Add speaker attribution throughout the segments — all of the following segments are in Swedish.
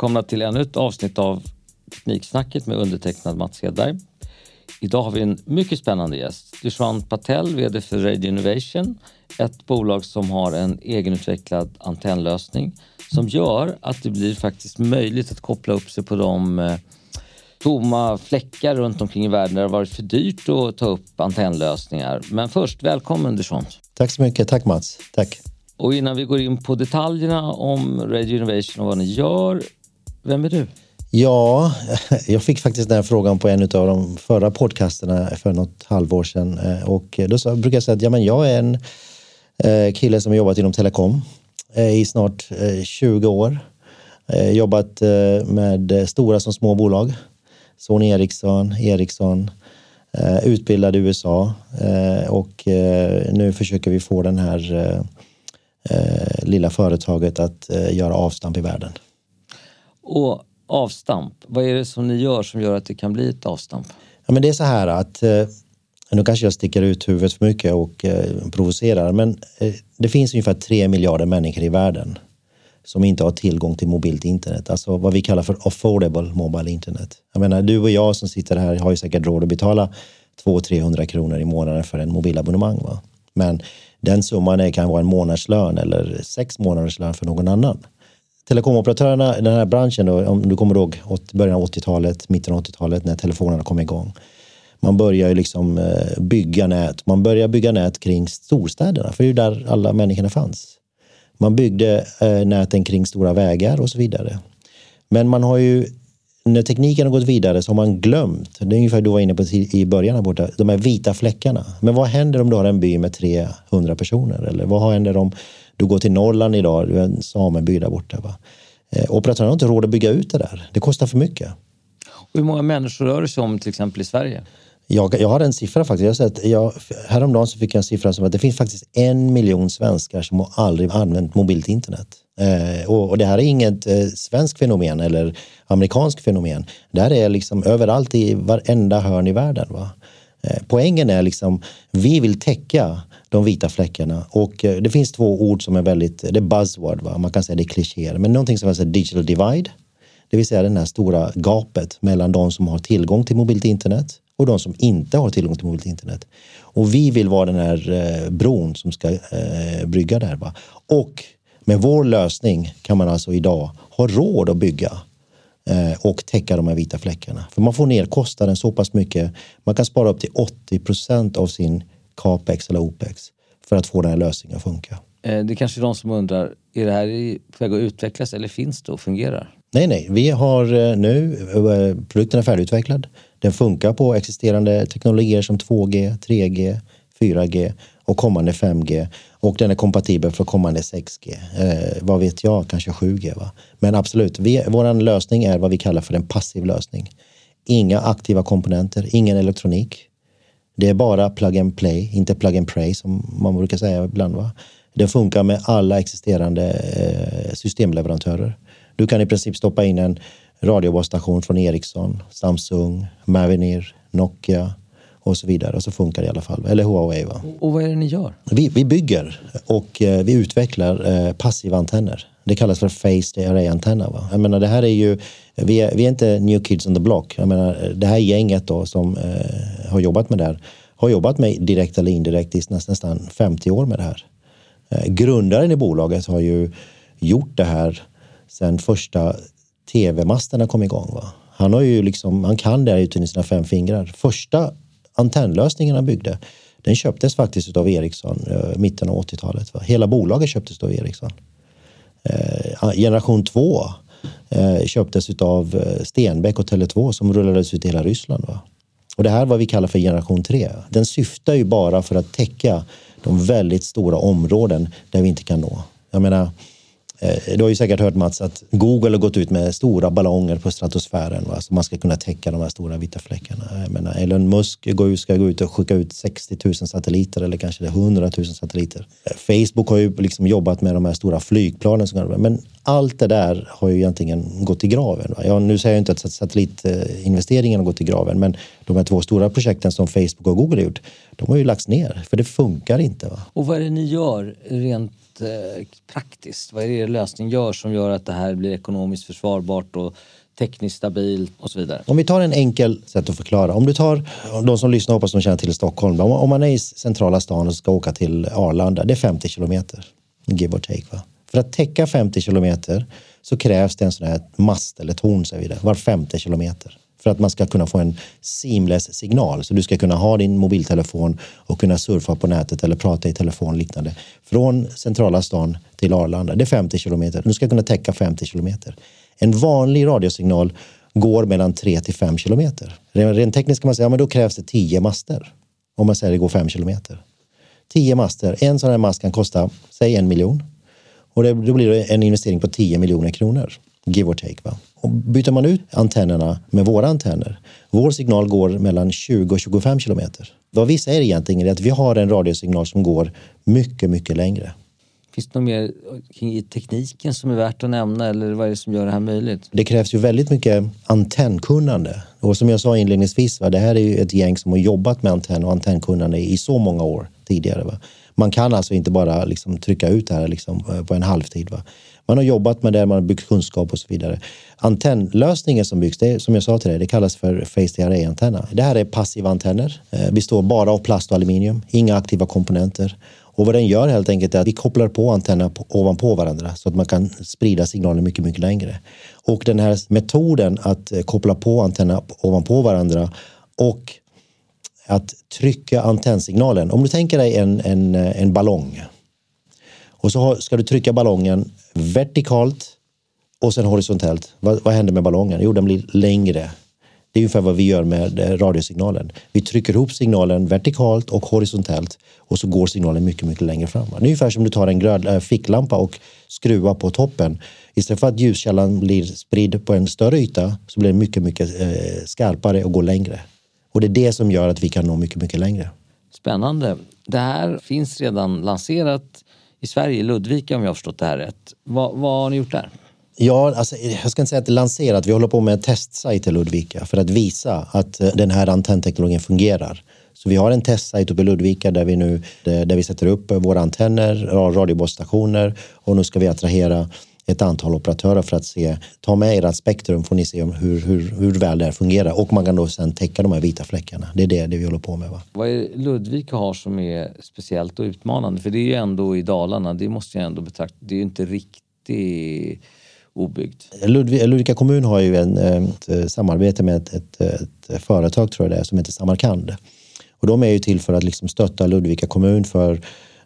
Speaker 1: välkomna till ännu ett avsnitt av Tekniksnacket med undertecknad Mats Hedberg. Idag har vi en mycket spännande gäst. Dushant Patel, VD för Radio Innovation. Ett bolag som har en egenutvecklad antennlösning som gör att det blir faktiskt möjligt att koppla upp sig på de eh, tomma fläckar runt omkring i världen där det varit för dyrt att ta upp antennlösningar. Men först, välkommen Dushant.
Speaker 2: Tack så mycket. Tack Mats. Tack.
Speaker 1: Och innan vi går in på detaljerna om Radio Innovation och vad ni gör, vem är du?
Speaker 2: Ja, jag fick faktiskt den här frågan på en av de förra podcasterna för något halvår sedan eh, och då brukar jag säga att ja, men jag är en eh, kille som har jobbat inom telekom eh, i snart 20 år. Jobbat med stora som små bolag. Sony Ericsson, Ericsson, utbildad i USA och nu försöker vi få den här lilla företaget att göra avstamp i världen.
Speaker 1: Och avstamp, vad är det som ni gör som gör att det kan bli ett avstamp?
Speaker 2: Ja, men det är så här att, eh, nu kanske jag sticker ut huvudet för mycket och eh, provocerar, men eh, det finns ungefär tre miljarder människor i världen som inte har tillgång till mobilt internet, alltså vad vi kallar för affordable mobile internet. Jag menar, du och jag som sitter här har ju säkert råd att betala 200-300 kronor i månaden för en mobilabonnemang. Va? Men den summan kan vara en månadslön eller sex månaders lön för någon annan telekomoperatörerna, den här branschen, då, om du kommer ihåg början av 80-talet, mitten av 80-talet när telefonerna kom igång. Man börjar ju liksom eh, bygga nät. Man börjar bygga nät kring storstäderna, för det är ju där alla människorna fanns. Man byggde eh, näten kring stora vägar och så vidare. Men man har ju, när tekniken har gått vidare så har man glömt, det är ungefär du var inne på i början här borta, de här vita fläckarna. Men vad händer om du har en by med 300 personer? Eller vad händer om du går till Norrland idag, du är en sameby där borta. Va? Eh, operatörerna har inte råd att bygga ut det där. Det kostar för mycket.
Speaker 1: Och hur många människor rör det sig om till exempel i Sverige?
Speaker 2: Jag, jag har en siffra faktiskt. Jag sett, jag, häromdagen så fick jag en siffra som att det finns faktiskt en miljon svenskar som har aldrig använt mobilt internet. Eh, och, och, det här är inget eh, svenskt fenomen eller amerikanskt fenomen. Det här är liksom överallt i varenda hörn i världen. Va? Eh, poängen är liksom, vi vill täcka de vita fläckarna. Och eh, det finns två ord som är väldigt, det är buzzword, va? man kan säga det är klichéer, men någonting som heter digital divide. Det vill säga det här stora gapet mellan de som har tillgång till mobilt internet och de som inte har tillgång till mobilt internet. Och vi vill vara den här eh, bron som ska eh, brygga där. Va? Och med vår lösning kan man alltså idag ha råd att bygga eh, och täcka de här vita fläckarna. För man får ner kostnaden så pass mycket. Man kan spara upp till 80 procent av sin capex eller opex för att få den här lösningen att funka.
Speaker 1: Eh, det är kanske är de som undrar, är det här på väg att utvecklas eller finns det och fungerar?
Speaker 2: Nej, nej, vi har eh, nu, eh, produkten är färdigutvecklad. Den funkar på existerande teknologier som 2G, 3G, 4G och kommande 5G. Och den är kompatibel för kommande 6G. Eh, vad vet jag, kanske 7G. Va? Men absolut, vår lösning är vad vi kallar för en passiv lösning. Inga aktiva komponenter, ingen elektronik. Det är bara plug and play, inte plug and pray som man brukar säga ibland. Va? Den funkar med alla existerande eh, systemleverantörer. Du kan i princip stoppa in en radiobasstation från Ericsson, Samsung, Mavenir, Nokia och så vidare och så funkar det i alla fall. Eller Huawei. Va?
Speaker 1: Och vad är det ni gör?
Speaker 2: Vi, vi bygger och eh, vi utvecklar eh, passiva antenner. Det kallas för Phased Array-antenna. Jag menar, det här är ju, vi är, vi är inte new kids on the block. Jag menar, det här gänget då som eh, har jobbat med det här har jobbat med direkt eller indirekt i nästan, 50 år med det här. Eh, grundaren i bolaget har ju gjort det här sen första tv-masterna kom igång. Va? Han, har ju liksom, han kan det här utan sina fem fingrar. Första antennlösningen han byggde, den köptes faktiskt av Ericsson i mitten av 80-talet. Hela bolaget köptes av Ericsson. Eh, generation 2 köptes av Stenbeck och Tele2 som rullades ut i hela Ryssland. Va? Och det här är vad vi kallar för generation 3. Den syftar ju bara för att täcka de väldigt stora områden där vi inte kan nå. Jag menar, Eh, du har ju säkert hört Mats att Google har gått ut med stora ballonger på stratosfären va? så man ska kunna täcka de här stora vita fläckarna. Jag menar, Elon Musk ska gå ut och skicka ut 60 000 satelliter eller kanske 100 000 satelliter. Eh, Facebook har ju liksom jobbat med de här stora flygplanen. Men allt det där har ju egentligen gått i graven. Va? Ja, nu säger jag inte att satellitinvesteringen har gått i graven, men de här två stora projekten som Facebook och Google har gjort, De har ju lagts ner för det funkar inte. Va?
Speaker 1: Och vad är det ni gör rent eh, praktiskt? Vad är det lösningen gör som gör att det här blir ekonomiskt försvarbart och tekniskt stabilt och så vidare?
Speaker 2: Om vi tar en enkel sätt att förklara. Om du tar, de som lyssnar hoppas de känner till Stockholm. Om man är i centrala stan och ska åka till Arlanda, det är 50 kilometer. Give or take. Va? För att täcka 50 kilometer så krävs det en sån här mast eller torn säger vi det, var 50 kilometer för att man ska kunna få en seamless signal. Så du ska kunna ha din mobiltelefon och kunna surfa på nätet eller prata i telefon liknande. Från centrala stan till Arlanda. Det är 50 kilometer. Du ska kunna täcka 50 kilometer. En vanlig radiosignal går mellan 3 till 5 kilometer. Rent tekniskt kan man säga att ja, då krävs det 10 master. Om man säger att det går 5 kilometer. 10 master. En sån här mast kan kosta, säg en miljon. Och det, då blir det en investering på 10 miljoner kronor. Give or take. Va? Och byter man ut antennerna med våra antenner, vår signal går mellan 20 och 25 kilometer. Vad vi säger egentligen är att vi har en radiosignal som går mycket, mycket längre.
Speaker 1: Finns det något mer i tekniken som är värt att nämna eller vad är det som gör det här möjligt?
Speaker 2: Det krävs ju väldigt mycket antennkunnande. Och som jag sa inledningsvis, va, det här är ju ett gäng som har jobbat med antenn och antennkunnande i så många år tidigare. Va. Man kan alltså inte bara liksom trycka ut det här liksom eh, på en halvtid. Va. Man har jobbat med det, man har byggt kunskap och så vidare. Antennlösningen som byggs, det, som jag sa till dig, det kallas för Face Array-antenna. Det här är passiva antenner, eh, Vi består bara av plast och aluminium, inga aktiva komponenter. Och vad den gör helt enkelt är att vi kopplar på antennerna ovanpå varandra så att man kan sprida signalen mycket, mycket längre. Och den här metoden att eh, koppla på antennerna ovanpå varandra och att trycka antennsignalen. Om du tänker dig en, en, eh, en ballong och så ska du trycka ballongen vertikalt och sen horisontellt. Vad, vad händer med ballongen? Jo, den blir längre. Det är ungefär vad vi gör med eh, radiosignalen. Vi trycker ihop signalen vertikalt och horisontellt och så går signalen mycket, mycket längre fram. Det är ungefär som du tar en gröd, äh, ficklampa och skruvar på toppen. Istället för att ljuskällan blir spridd på en större yta så blir den mycket, mycket eh, skarpare och går längre. Och det är det som gör att vi kan nå mycket, mycket längre.
Speaker 1: Spännande. Det här finns redan lanserat i Sverige, i Ludvika om jag har förstått det här rätt. Vad, vad har ni gjort där?
Speaker 2: Ja, alltså, jag ska inte säga att det är lanserat. Vi håller på med en testsajt i Ludvika för att visa att eh, den här antennteknologin fungerar. Så vi har en testsajt uppe i Ludvika där vi nu eh, där vi sätter upp våra antenner, radiobasstationer och nu ska vi attrahera ett antal operatörer för att se, ta med ert spektrum får ni se hur, hur, hur väl det här fungerar och man kan då sen täcka de här vita fläckarna. Det är det, det vi håller på med. Va?
Speaker 1: Vad är Ludvika har som är speciellt och utmanande? För det är ju ändå i Dalarna, det måste jag ändå betrakta, det är ju inte riktigt obyggt.
Speaker 2: Ludvika, Ludvika kommun har ju en, ett samarbete med ett, ett, ett, företag tror jag det är, som heter Samarkand. Och de är ju till för att liksom stötta Ludvika kommun för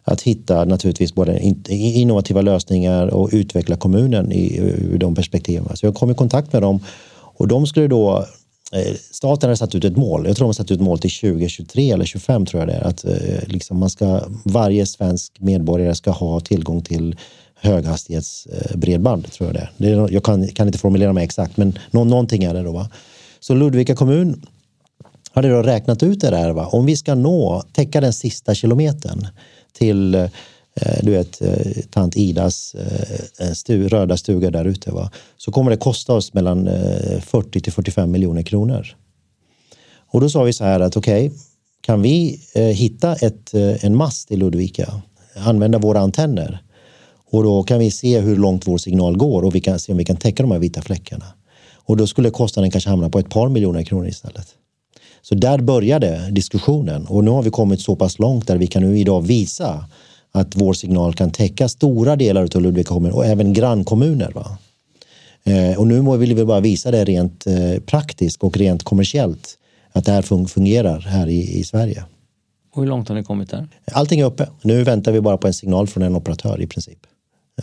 Speaker 2: att hitta naturligtvis både innovativa lösningar och utveckla kommunen i, ur de perspektiven. Så jag kom i kontakt med dem och de skulle då eh, Staten har satt ut ett mål. Jag tror de har satt ut ett mål till 2023 eller 2025 tror jag det är. Att eh, liksom man ska, varje svensk medborgare ska ha tillgång till höghastighetsbredband, eh, tror jag det. Det är jag kan, kan inte formulera mig exakt, men nå, någonting är det då. Va? Så Ludvika kommun hade då räknat ut det där. Va? Om vi ska nå, täcka den sista kilometern till eh, du vet, eh, tant Idas eh, stu, röda stuga där ute, va? så kommer det kosta oss mellan 40 till 45 miljoner kronor. Och då sa vi så här att okej, okay, kan vi hitta ett, en mast i Ludvika, använda våra antenner och då kan vi se hur långt vår signal går och vi kan se om vi kan täcka de här vita fläckarna. Och då skulle kostnaden kanske hamna på ett par miljoner kronor istället. Så där började diskussionen och nu har vi kommit så pass långt där vi kan nu idag visa att vår signal kan täcka stora delar av Ludvika kommun och även grannkommuner. Va? Eh, och nu vill vi bara visa det rent eh, praktiskt och rent kommersiellt att det här fun fungerar här i, i Sverige.
Speaker 1: Och hur långt har ni kommit där?
Speaker 2: Allting är uppe. Nu väntar vi bara på en signal från en operatör i princip.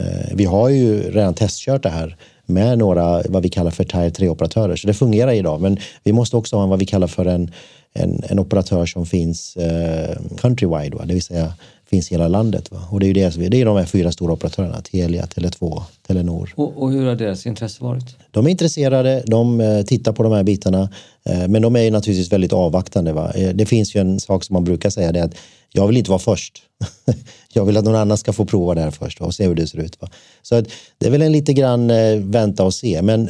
Speaker 2: Eh, vi har ju redan testkört det här med några vad vi kallar för Tier 3-operatörer. Så det fungerar idag. Men vi måste också ha vad vi kallar för en, en, en operatör som finns eh, countrywide, va? det vill säga finns i hela landet. Va? Och det är ju det, det är de här fyra stora operatörerna, Telia, Tele2, Telenor.
Speaker 1: Och, och hur har deras intresse varit?
Speaker 2: De är intresserade, de eh, tittar på de här bitarna, eh, men de är naturligtvis väldigt avvaktande. Va? Eh, det finns ju en sak som man brukar säga, det är att jag vill inte vara först. jag vill att någon annan ska få prova det här först va? och se hur det ser ut. Va? Så det är väl en lite grann vänta och se, men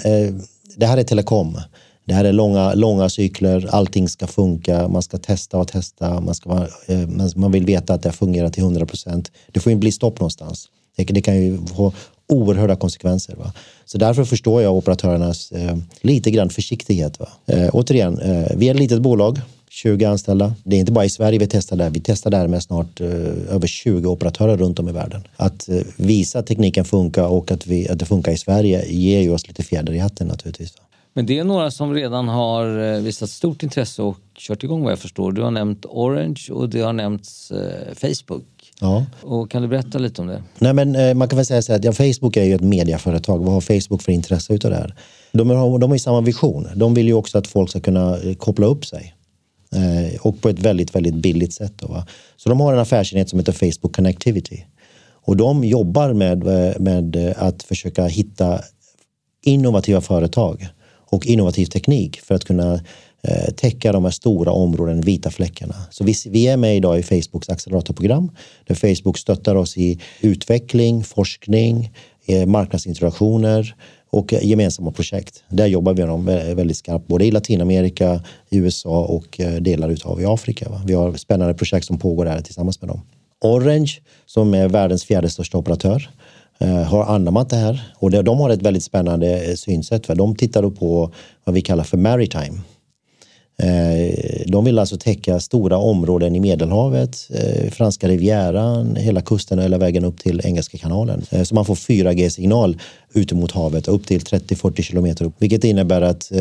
Speaker 2: det här är telekom. Det här är långa, långa cykler, allting ska funka, man ska testa och testa, man, ska, eh, man vill veta att det fungerar till 100 procent. Det får ju bli stopp någonstans. Det, det kan ju få oerhörda konsekvenser. Va? Så därför förstår jag operatörernas eh, lite grann försiktighet. Va? Eh, återigen, eh, vi är ett litet bolag, 20 anställda. Det är inte bara i Sverige vi testar där. Vi testar där med snart eh, över 20 operatörer runt om i världen. Att eh, visa att tekniken funkar och att, vi, att det funkar i Sverige ger ju oss lite fjäder i hatten naturligtvis. Va?
Speaker 1: Men det är några som redan har eh, visat stort intresse och kört igång vad jag förstår. Du har nämnt Orange och det har nämnts eh, Facebook. Ja. Och kan du berätta lite om det?
Speaker 2: Nej, men, eh, man kan väl säga så att ja, Facebook är ju ett mediaföretag. Vad har Facebook för intresse utav det här? De har, de har ju samma vision. De vill ju också att folk ska kunna koppla upp sig. Eh, och på ett väldigt, väldigt billigt sätt. Då, va? Så de har en affärsenhet som heter Facebook Connectivity. Och de jobbar med, med att försöka hitta innovativa företag och innovativ teknik för att kunna eh, täcka de här stora områden, vita fläckarna. Så vi, vi är med idag i Facebooks acceleratorprogram där Facebook stöttar oss i utveckling, forskning, eh, marknadsintroduktioner och gemensamma projekt. Där jobbar vi med dem väldigt skarpt, både i Latinamerika, i USA och eh, delar utav i Afrika. Va? Vi har spännande projekt som pågår där tillsammans med dem. Orange, som är världens fjärde största operatör, Eh, Eh, har anammat det här och de har ett väldigt spännande eh, synsätt. För de tittar på vad vi kallar för maritime. Eh, de vill alltså täcka stora områden i Medelhavet, franska rivieran, hela kusten eller vägen upp till Engelska kanalen. Så man får 4G-signal ut mot havet upp till 30-40 kilometer upp, vilket innebär att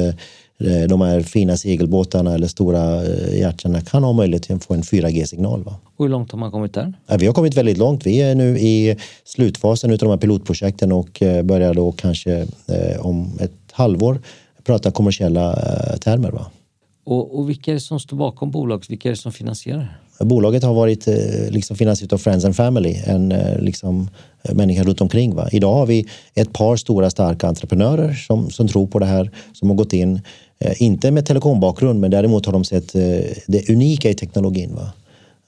Speaker 2: de här fina segelbåtarna eller stora eh, hjärtarna kan ha möjlighet att få en 4G-signal.
Speaker 1: Och hur långt har man kommit där?
Speaker 2: Vi har kommit väldigt långt. Vi är nu i slutfasen av de här pilotprojekten och eh, börjar då kanske om ett halvår prata kommersiella termer. Va?
Speaker 1: Och, och vilka är det som står bakom bolaget? Vilka är det som finansierar?
Speaker 2: Bolaget har varit liksom finansierat av Friends and Family, en liksom, människa runt omkring. Va? Idag har vi ett par stora starka entreprenörer som, som tror på det här, som har gått in Eh, Eh, inte med telekombakgrund, men däremot har de sett eh, det unika i teknologin. Va?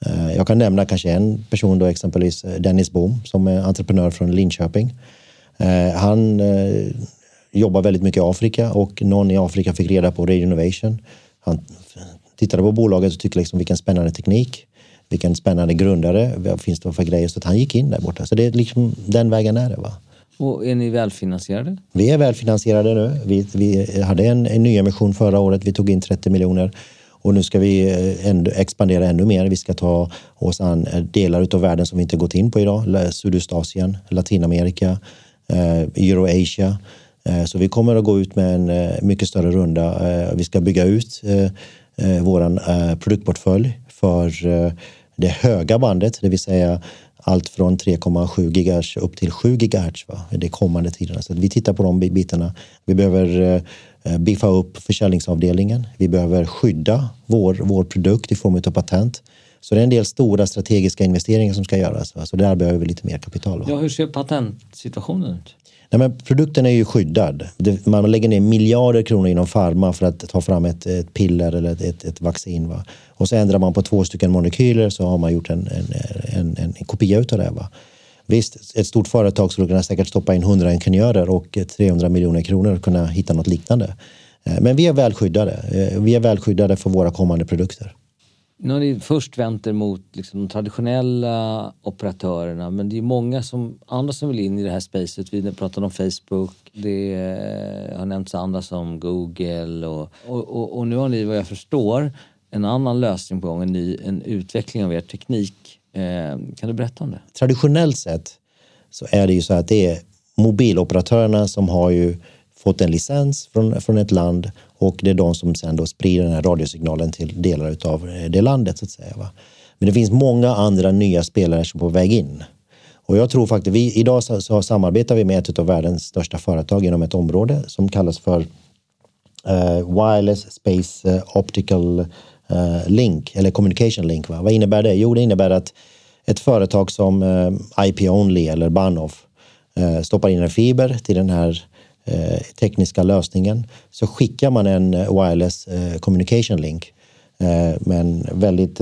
Speaker 2: Eh, jag kan nämna kanske en person, då, exempelvis Dennis Bohm, som är entreprenör från Linköping. Han jobbar väldigt mycket i Afrika och någon i Afrika fick reda på Radio Innovation. Han tittade på bolaget och tyckte liksom vilken spännande teknik, vilken spännande grundare, vad finns det för grejer? Så han gick in där borta. Så det är liksom den vägen är det. Va?
Speaker 1: Och är ni välfinansierade?
Speaker 2: Vi är välfinansierade nu. Vi, vi hade en, en nyemission förra året. Vi tog in 30 miljoner och nu ska vi eh, ändå, expandera ännu mer. Vi ska ta oss an eh, delar av världen som vi inte gått in på idag. Sydostasien, Latinamerika, eh, Euroasia. Eh, så vi kommer att gå ut med en mycket större runda. Vi ska bygga ut vår produktportfölj för det höga bandet, det vill säga allt från 3,7 GHz upp till 7 GHz va? de kommande tiderna. Så vi tittar på de bitarna. Vi behöver eh, biffa upp försäljningsavdelningen. Vi behöver skydda vår, vår produkt i form av patent. Så det är en del stora strategiska investeringar som ska göras. Va? Så där behöver vi lite mer kapital. Va?
Speaker 1: Ja, hur ser patentsituationen ut?
Speaker 2: Nej, men produkten är ju skyddad. Man lägger ner miljarder kronor inom farma för att ta fram ett, ett piller eller ett, ett, ett, vaccin. Va? Och så ändrar man på två stycken molekyler så har man gjort en, en, en, en kopia utav det. Va? Visst, ett stort företag skulle kunna säkert stoppa in 100 ingenjörer och 300 miljoner kronor och kunna hitta något liknande. Eh, men vi är väl skyddade. Eh, vi är väl skyddade för våra kommande produkter.
Speaker 1: Nu har ni först vänt er mot liksom de traditionella operatörerna men det är många som, andra som vill in i det här spacet. Vi pratade om Facebook, det har nämnts andra som Google och, och, och, och, nu har ni vad jag förstår en annan lösning på gång, en, ny, en utveckling av er teknik. Eh, kan du berätta om det?
Speaker 2: Traditionellt sett så är det ju så att det är mobiloperatörerna som har ju fått en licens från, från ett land och det är de som sen då sprider den här radiosignalen till delar av eh, det landet så att säga. Va? Men det finns många andra nya spelare som är på väg in. Och jag tror faktiskt, vi, idag så, så samarbetar vi med ett av världens största företag inom ett område som kallas för uh, Wireless Space eh, Optical uh, Link eller Communication Link. Va? Vad innebär det? Jo, det innebär att ett företag som IP Only eller Bahnhof stoppar in en fiber till den här Eh, tekniska lösningen så skickar man en eh, wireless eh, communication link men väldigt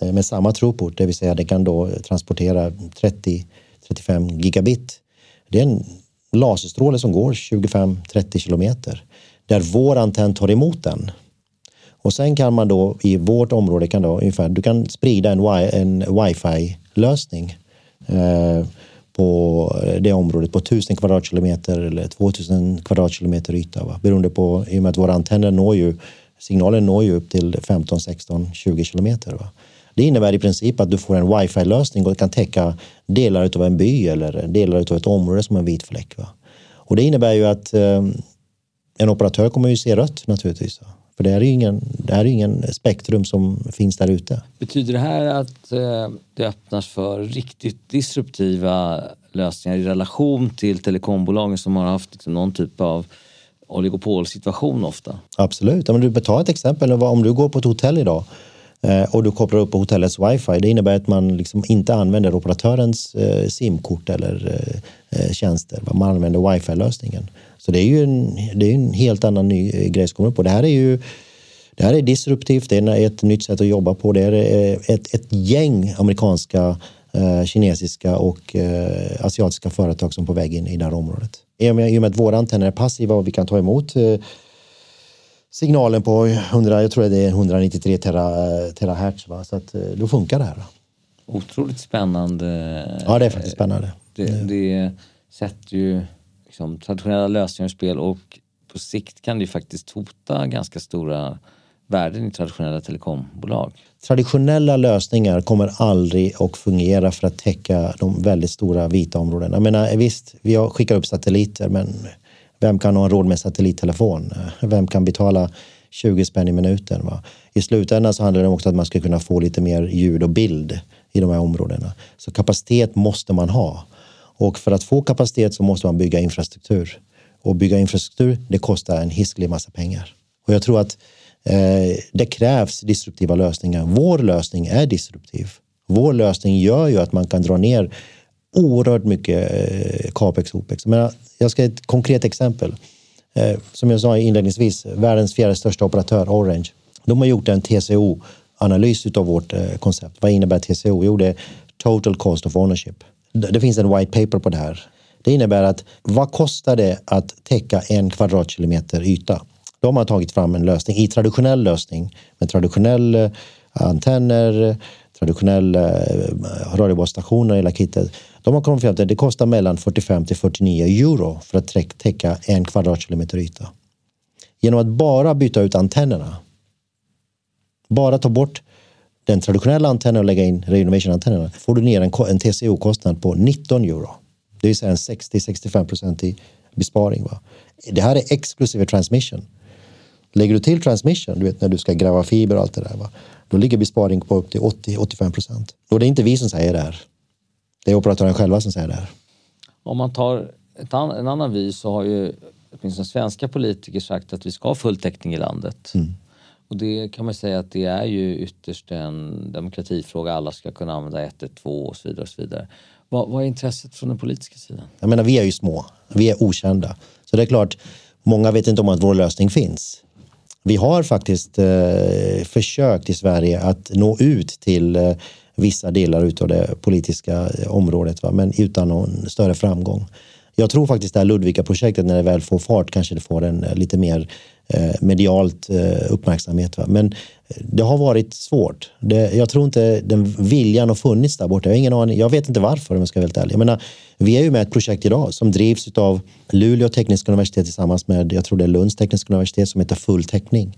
Speaker 2: med samma throughput, det vill säga det kan då transportera 30-35 gigabit. Det är en laserstråle som går 25-30 kilometer. där vår antenn tar emot den. Och sen kan man då i vårt område kan då ungefär, du kan sprida en, en wifi-lösning eh, på eh, det området på 1000 kvadratkilometer eller 2000 kvadratkilometer yta. Va? Beroende på, i och med att våra antenner når ju, signalen når ju upp till 15, 16, 20 kilometer. Va? Det innebär i princip att du får en wifi-lösning och kan täcka delar av en by eller delar av ett område som en vit fläck. Va? Och det innebär ju att eh, en operatör kommer ju se rött naturligtvis. Va? För det här är ju ingen, det är ingen spektrum som finns där ute.
Speaker 1: Betyder det här att eh, det öppnas för riktigt disruptiva lösningar i relation till telekombolagen som har haft liksom någon typ av oligopolsituation ofta?
Speaker 2: Absolut. Om du tar ett exempel, om du går på ett hotell idag eh, och du kopplar upp på hotellets wifi. Det innebär att man liksom inte använder operatörens eh, simkort eller tjänster. Man använder wifi-lösningen. Så det är ju en, det är en helt annan ny eh, grej som kommer på. Det här är ju det här är disruptivt, det är ett nytt sätt att jobba på. Det är eh, ett, ett gäng amerikanska, eh, kinesiska och asiatiska företag som är på väg in i det här området. I och med, att våra antenner är passiva och vi kan ta emot signalen på 100, jag tror det är 193 tera, terahertz. Va? Så att, då funkar det här.
Speaker 1: Otroligt spännande.
Speaker 2: Ja, det är faktiskt spännande.
Speaker 1: Det, det sätter ju liksom, traditionella lösningar och spel och på sikt kan det ju faktiskt hota ganska stora värden i traditionella telekombolag.
Speaker 2: Traditionella lösningar kommer aldrig att fungera för att täcka de väldigt stora vita områdena. Jag menar, visst, vi skickar upp satelliter, men vem kan ha råd med satellittelefon? Vem kan betala 20 spänn i minuten? Va? I slutändan så handlar det också om att man ska kunna få lite mer ljud och bild i de här områdena. Så kapacitet måste man ha. Och för att få kapacitet så måste man bygga infrastruktur. Och bygga infrastruktur, det kostar en hiskelig massa pengar. Och jag tror att eh, det krävs disruptiva lösningar. Vår lösning är disruptiv. Vår lösning gör ju att man kan dra ner oerhört mycket eh, capex och opex. Men jag ska ge ett konkret exempel. Eh, som jag sa inledningsvis, världens fjärde största operatör, Orange. De har gjort en TCO-analys av vårt eh, koncept. Vad innebär TCO? Jo, det är Total Cost of Ownership. Det finns en white paper på det här. Det innebär att vad kostar det att täcka en kvadratkilometer yta? De har tagit fram en lösning i traditionell lösning med traditionell eh, antenner, traditionell eh, radiobasstationer, hela kittet. De har kommit fram till att det kostar mellan 45 till 49 euro för att täcka en kvadratkilometer yta. Genom att bara byta ut antennerna, bara ta bort den traditionella antennen och lägga in Renovation-antennerna får du ner en, en TCO-kostnad på 19 euro. Det vill säga en 60-65 procent i besparing. Va? Det här är exklusive transmission. Lägger du till transmission, du vet när du ska gräva fiber och allt det där, va? då ligger besparing på upp till 80-85 procent. Och det är inte vi som säger det här. Det är operatören själva som säger det här.
Speaker 1: Om man tar an, en annan vis så har ju åtminstone svenska politiker sagt att vi ska ha full täckning i landet. Mm. Och det kan man säga att det är ju ytterst en demokratifråga. Alla ska kunna använda 112 och så vidare. Och så vidare. Vad, vad är intresset från den politiska sidan?
Speaker 2: Jag menar, vi är ju små. Vi är okända. Så det är klart, många vet inte om att vår lösning finns. Vi har faktiskt eh, försökt i Sverige att nå ut till eh, vissa delar av det politiska eh, området, va? men utan någon större framgång. Jag tror faktiskt det här Ludvika-projektet, när det väl får fart, kanske det får en eh, lite mer Eh, medialt eh, uppmärksamhet. Va? Men eh, det har varit svårt. Det, jag tror inte den viljan har funnits där borta. Jag, har ingen aning. jag vet inte varför om jag ska vara helt ärlig. Jag menar, vi är ju med i ett projekt idag som drivs av Luleå tekniska universitet tillsammans med, jag tror det är Lunds tekniska universitet som heter Full täckning.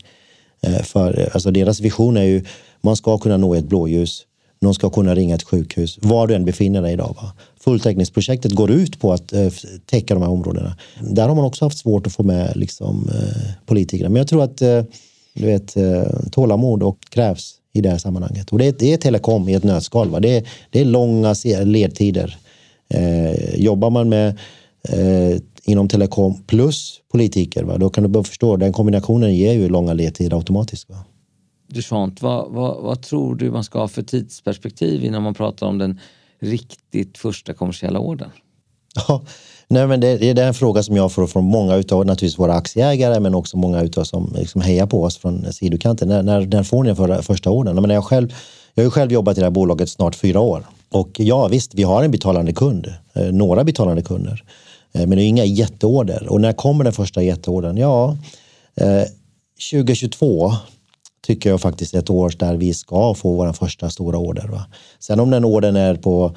Speaker 2: För, alltså deras vision är ju, man ska kunna nå ett blåljus någon ska kunna ringa ett sjukhus var du än befinner dig idag. Va? Fulltäckningsprojektet går ut på att eh, täcka de här områdena. Där har man också haft svårt att få med liksom, eh, politikerna. Men jag tror att eh, du vet, eh, tålamod och krävs i det här sammanhanget. Och det är, det är telekom i ett nötskal. Va? Det, är, det är långa ledtider. Eh, jobbar man med eh, inom telekom plus politiker, va? då kan du bara förstå, den kombinationen ger ju långa ledtider automatiskt. Va?
Speaker 1: Duchamp, vad, vad, vad, tror du man ska ha för tidsperspektiv innan man pratar om den riktigt första kommersiella ordern?
Speaker 2: Ja, nej, men det, det är en fråga som jag får från många utav naturligtvis våra aktieägare men också många utav som liksom hejar på oss från sidokanten. När, när, när får ni den första ordern? Men jag, själv, jag har ju själv jobbat i det här bolaget snart fyra år och ja visst, vi har en betalande kund, eh, några betalande kunder. Eh, men det är inga jätteorder. Och när kommer den första jätteordern? Ja, Eh, 2022 tycker jag faktiskt är ett år där vi ska få vår första stora order. Va? Sen om den ordern är på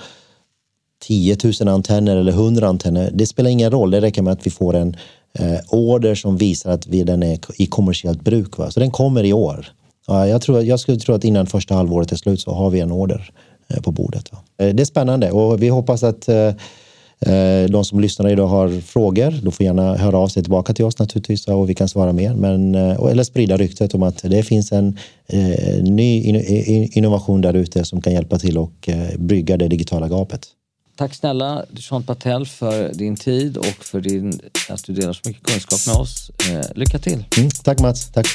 Speaker 2: 10 000 antenner eller 100 antenner, det spelar ingen roll. Det räcker med att vi får en eh, order som visar att vi, den är i kommersiellt bruk. Va? Så den kommer i år. Ja, jag, tror, jag skulle tro att innan första halvåret är slut så har vi en order eh, på bordet. Va? Eh, det är spännande och vi hoppas att eh, eh, de som lyssnar idag har frågor. De får gärna höra av sig tillbaka till oss naturligtvis och vi kan svara mer. Men, eh, eller sprida ryktet om att det finns en eh, ny innovation där ute som kan hjälpa till och brygga det digitala gapet.
Speaker 1: Tack snälla Dushant Patel för din tid och för din, att du delar så mycket kunskap med oss. Eh, lycka till!
Speaker 2: Mm, tack Mats! Tack.